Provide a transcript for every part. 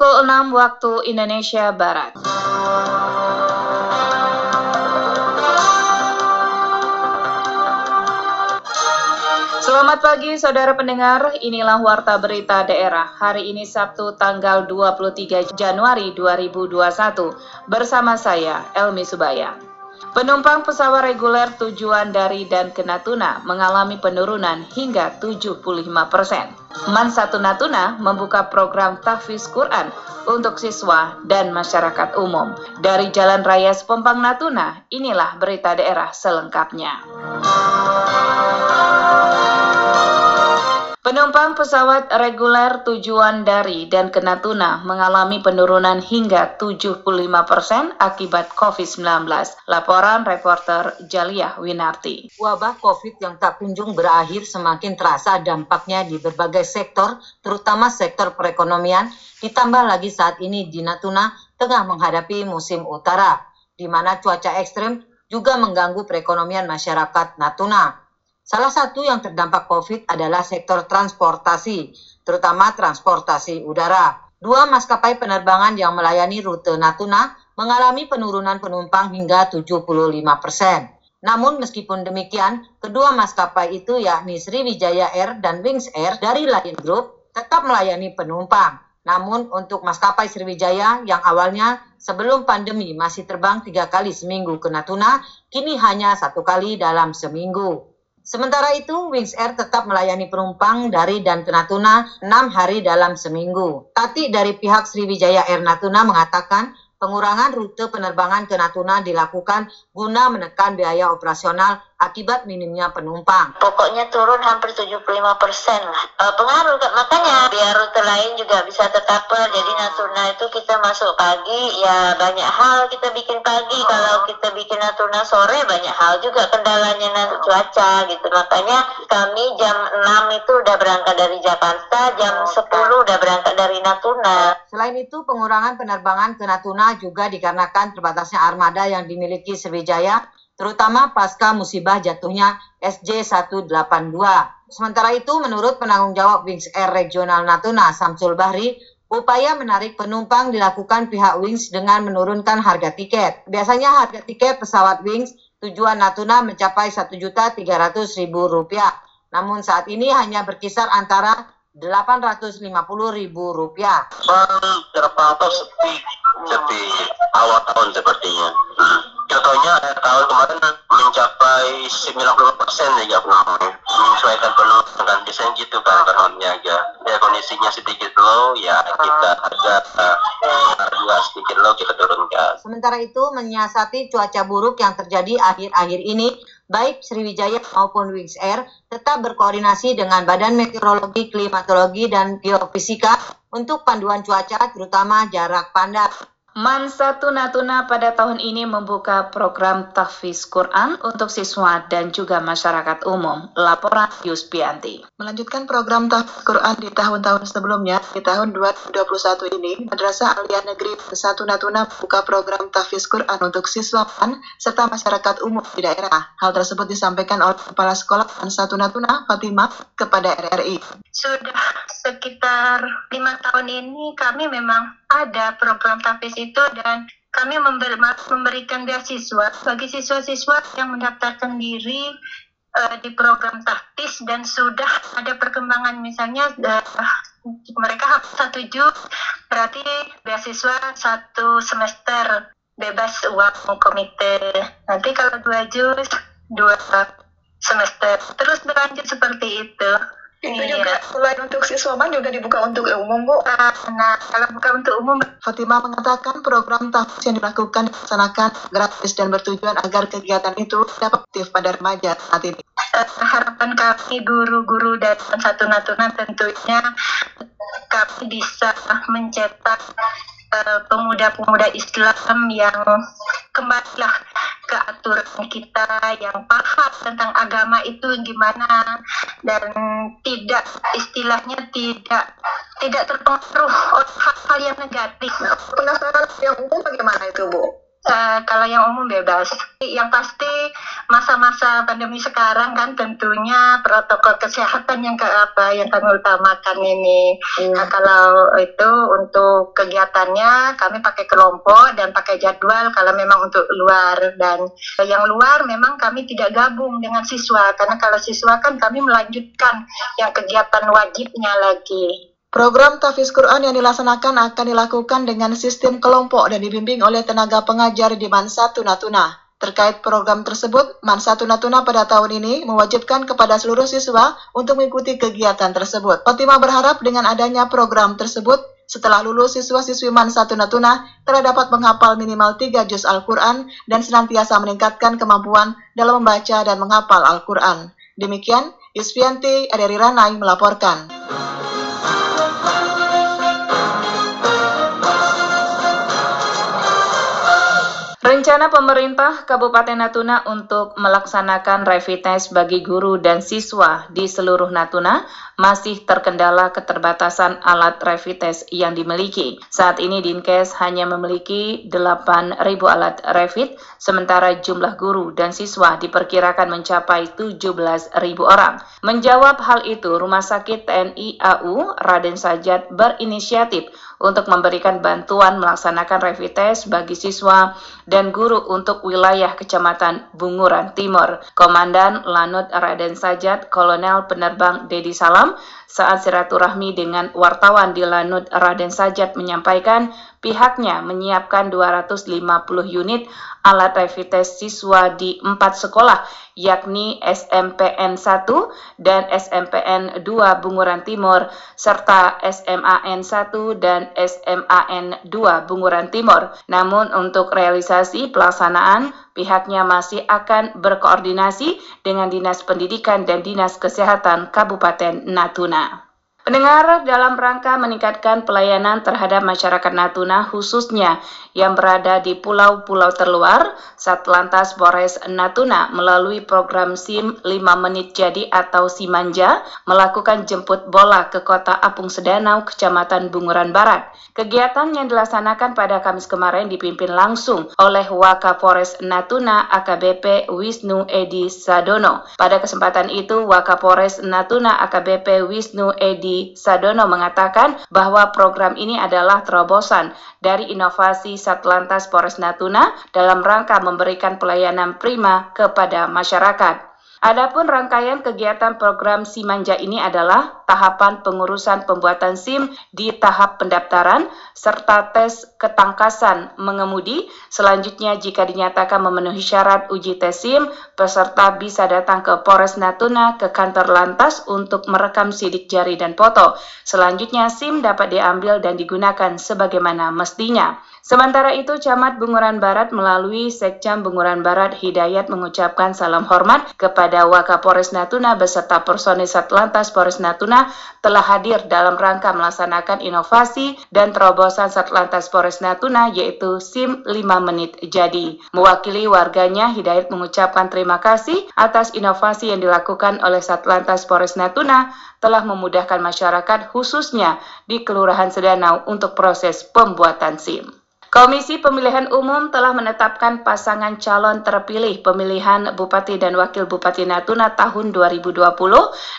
pukul 6 waktu Indonesia Barat. Selamat pagi saudara pendengar, inilah Warta Berita Daerah. Hari ini Sabtu tanggal 23 Januari 2021 bersama saya Elmi Subaya. Penumpang pesawat reguler tujuan dari dan ke Natuna mengalami penurunan hingga 75 persen. Man Satu Natuna membuka program tahfiz Quran untuk siswa dan masyarakat umum. Dari Jalan Raya Sepompang Natuna, inilah berita daerah selengkapnya. Penumpang pesawat reguler tujuan dari dan ke Natuna mengalami penurunan hingga 75% persen akibat COVID-19. Laporan reporter Jaliyah Winarti. Wabah COVID yang tak kunjung berakhir semakin terasa dampaknya di berbagai sektor, terutama sektor perekonomian, ditambah lagi saat ini di Natuna tengah menghadapi musim utara, di mana cuaca ekstrim juga mengganggu perekonomian masyarakat Natuna. Salah satu yang terdampak COVID adalah sektor transportasi, terutama transportasi udara. Dua maskapai penerbangan yang melayani rute Natuna mengalami penurunan penumpang hingga 75 persen. Namun meskipun demikian, kedua maskapai itu yakni Sriwijaya Air dan Wings Air dari Lion Group tetap melayani penumpang. Namun untuk maskapai Sriwijaya yang awalnya sebelum pandemi masih terbang tiga kali seminggu ke Natuna, kini hanya satu kali dalam seminggu. Sementara itu, Wings Air tetap melayani penumpang dari dan ke Natuna 6 hari dalam seminggu. Tati dari pihak Sriwijaya Air Natuna mengatakan pengurangan rute penerbangan ke Natuna dilakukan guna menekan biaya operasional akibat minimnya penumpang. Pokoknya turun hampir 75 persen lah. E, pengaruh makanya biar rute lain juga bisa tetap jadi Natuna itu kita masuk pagi ya banyak hal kita bikin pagi. Kalau kita bikin Natuna sore banyak hal juga kendalanya nanti cuaca gitu. Makanya kami jam 6 itu udah berangkat dari Jakarta jam 10 udah berangkat dari Natuna. Selain itu pengurangan penerbangan ke Natuna juga dikarenakan terbatasnya armada yang dimiliki Sriwijaya terutama pasca musibah jatuhnya SJ182. Sementara itu, menurut penanggung jawab Wings Air Regional Natuna, Samsul Bahri, upaya menarik penumpang dilakukan pihak Wings dengan menurunkan harga tiket. Biasanya harga tiket pesawat Wings tujuan Natuna mencapai Rp1.300.000. Namun saat ini hanya berkisar antara Rp850.000. Terpantau sepi, sepi awal tahun sepertinya. Hmm contohnya tahun kemarin mencapai 90 persen ya menyesuaikan penumpang biasanya gitu kan tahunnya aja. Ya kondisinya sedikit low ya kita agak uh, sedikit low kita turunkan. Sementara itu menyiasati cuaca buruk yang terjadi akhir-akhir ini baik Sriwijaya maupun Wings Air tetap berkoordinasi dengan Badan Meteorologi, Klimatologi, dan Geofisika untuk panduan cuaca terutama jarak pandang. Man Satu Natuna pada tahun ini membuka program tahfiz Quran untuk siswa dan juga masyarakat umum. Laporan Yuspianti. Melanjutkan program tahfiz Quran di tahun-tahun sebelumnya, di tahun 2021 ini, Madrasah Aliyah Negeri Satu Natuna membuka program tahfiz Quran untuk siswa serta masyarakat umum di daerah. Hal tersebut disampaikan oleh Kepala Sekolah Man Satu Natuna, Fatimah, kepada RRI. Sudah sekitar lima tahun ini kami memang ada program tahfiz itu dan kami memberikan beasiswa bagi siswa-siswa yang mendaftarkan diri uh, di program tahfiz dan sudah ada perkembangan. Misalnya uh, mereka satu juz berarti beasiswa satu semester bebas uang komite. Nanti kalau dua juz dua semester. Terus berlanjut seperti itu itu iya. juga selain untuk siswa juga dibuka untuk umum, Bu. Nah, kalau buka untuk umum, Fatima mengatakan program tahfiz yang dilakukan dilaksanakan gratis dan bertujuan agar kegiatan itu dapat aktif pada remaja saat ini. Uh, harapan kami guru-guru dan satu Natuna tentunya kami bisa mencetak eh, pemuda-pemuda Islam yang kembalilah ke aturan kita yang paham tentang agama itu gimana dan tidak istilahnya tidak tidak terpengaruh oleh hal-hal yang negatif. Penasaran yang umum bagaimana itu Bu? Uh, kalau yang umum bebas. Yang pasti masa-masa pandemi sekarang kan tentunya protokol kesehatan yang ke apa yang kami utamakan ini. Hmm. Nah, kalau itu untuk kegiatannya kami pakai kelompok dan pakai jadwal kalau memang untuk luar dan yang luar memang kami tidak gabung dengan siswa karena kalau siswa kan kami melanjutkan yang kegiatan wajibnya lagi. Program Tafiz Quran yang dilaksanakan akan dilakukan dengan sistem kelompok dan dibimbing oleh tenaga pengajar di Mansatu Natuna. Terkait program tersebut, Mansatu Natuna pada tahun ini mewajibkan kepada seluruh siswa untuk mengikuti kegiatan tersebut. Fatima berharap dengan adanya program tersebut, setelah lulus siswa-siswi Mansatu Natuna telah dapat menghafal minimal 3 juz Al-Quran dan senantiasa meningkatkan kemampuan dalam membaca dan menghafal Al-Quran. Demikian, Yusfianti Aderi Ranai melaporkan. Rencana pemerintah Kabupaten Natuna untuk melaksanakan rapid test bagi guru dan siswa di seluruh Natuna masih terkendala keterbatasan alat rapid test yang dimiliki. Saat ini Dinkes hanya memiliki 8.000 alat rapid, sementara jumlah guru dan siswa diperkirakan mencapai 17.000 orang. Menjawab hal itu, Rumah Sakit TNI AU Raden Sajat berinisiatif untuk memberikan bantuan melaksanakan rapid test bagi siswa dan guru untuk wilayah Kecamatan Bunguran Timur. Komandan Lanut Raden Sajat, Kolonel Penerbang Dedi Salam, saat silaturahmi dengan wartawan di Lanut Raden Sajat menyampaikan pihaknya menyiapkan 250 unit alat rapid test siswa di empat sekolah yakni SMPN 1 dan SMPN 2 Bunguran Timur serta SMAN 1 dan SMAN 2 Bunguran Timur. Namun untuk realisasi pelaksanaan pihaknya masih akan berkoordinasi dengan Dinas Pendidikan dan Dinas Kesehatan Kabupaten Natuna. Pendengar dalam rangka meningkatkan pelayanan terhadap masyarakat Natuna khususnya yang berada di pulau-pulau terluar, Satlantas Polres Natuna melalui program SIM 5 menit jadi atau Simanja melakukan jemput bola ke kota Apung Sedanau, Kecamatan Bunguran Barat. Kegiatan yang dilaksanakan pada Kamis kemarin dipimpin langsung oleh Wakapolres Natuna AKBP Wisnu Edi Sadono. Pada kesempatan itu, Wakapolres Natuna AKBP Wisnu Edi Sadono mengatakan bahwa program ini adalah terobosan dari inovasi Satlantas Polres Natuna dalam rangka memberikan pelayanan prima kepada masyarakat. Adapun rangkaian kegiatan program Simanja ini adalah tahapan pengurusan pembuatan SIM di tahap pendaftaran serta tes ketangkasan mengemudi. Selanjutnya jika dinyatakan memenuhi syarat uji tes SIM, peserta bisa datang ke Polres Natuna ke kantor lantas untuk merekam sidik jari dan foto. Selanjutnya SIM dapat diambil dan digunakan sebagaimana mestinya. Sementara itu, Camat Bunguran Barat melalui Sekcam Bunguran Barat Hidayat mengucapkan salam hormat kepada Wakapolres Natuna beserta personil Satlantas Polres Natuna telah hadir dalam rangka melaksanakan inovasi dan terobosan Satlantas Polres Natuna yaitu SIM 5 menit jadi. Mewakili warganya, Hidayat mengucapkan terima kasih atas inovasi yang dilakukan oleh Satlantas Polres Natuna telah memudahkan masyarakat khususnya di Kelurahan Sedanau untuk proses pembuatan SIM. Komisi Pemilihan Umum telah menetapkan pasangan calon terpilih pemilihan Bupati dan Wakil Bupati Natuna tahun 2020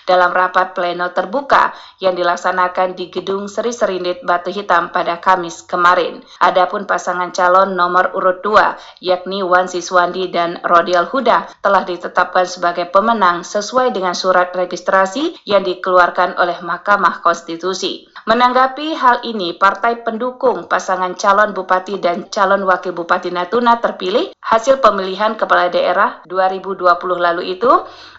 dalam rapat pleno terbuka yang dilaksanakan di Gedung Seri Serindit Batu Hitam pada Kamis kemarin. Adapun pasangan calon nomor urut 2 yakni Wan Siswandi dan Rodial Huda telah ditetapkan sebagai pemenang sesuai dengan surat registrasi yang dikeluarkan oleh Mahkamah Konstitusi. Menanggapi hal ini, partai pendukung pasangan calon bupati dan calon wakil bupati Natuna terpilih hasil pemilihan kepala daerah 2020 lalu itu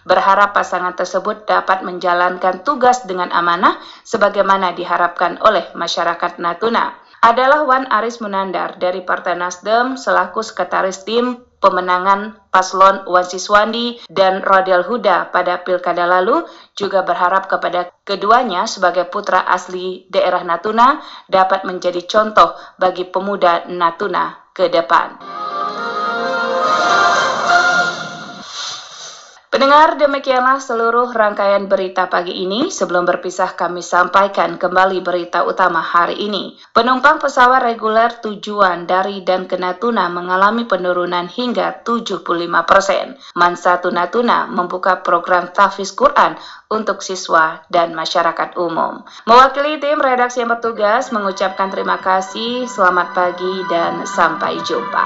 berharap pasangan tersebut dapat menjalankan tugas dengan amanah sebagaimana diharapkan oleh masyarakat Natuna. Adalah Wan Aris Munandar dari Partai Nasdem selaku sekretaris tim pemenangan paslon Wan Siswandi dan Rodel Huda pada pilkada lalu juga berharap kepada keduanya sebagai putra asli daerah Natuna dapat menjadi contoh bagi pemuda Natuna ke depan. Pendengar, demikianlah seluruh rangkaian berita pagi ini. Sebelum berpisah, kami sampaikan kembali berita utama hari ini. Penumpang pesawat reguler tujuan dari dan ke Natuna mengalami penurunan hingga 75 persen. Mansa Natuna membuka program tahfiz Quran untuk siswa dan masyarakat umum. Mewakili tim redaksi yang bertugas mengucapkan terima kasih, selamat pagi, dan sampai jumpa.